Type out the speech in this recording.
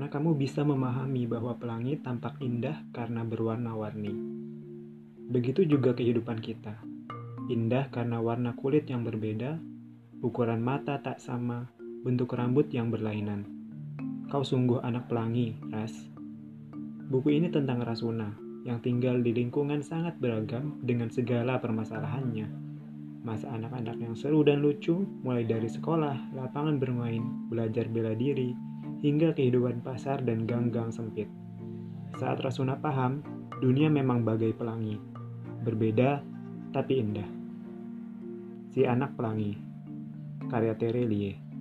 kamu bisa memahami bahwa pelangi tampak indah karena berwarna-warni. Begitu juga kehidupan kita. Indah karena warna kulit yang berbeda, ukuran mata tak sama, bentuk rambut yang berlainan. Kau sungguh anak pelangi, Ras. Buku ini tentang Rasuna, yang tinggal di lingkungan sangat beragam dengan segala permasalahannya. Masa anak-anak yang seru dan lucu, mulai dari sekolah, lapangan bermain, belajar bela diri, hingga kehidupan pasar dan gang-gang sempit. Saat Rasuna paham, dunia memang bagai pelangi. Berbeda, tapi indah. Si Anak Pelangi Karya Terelie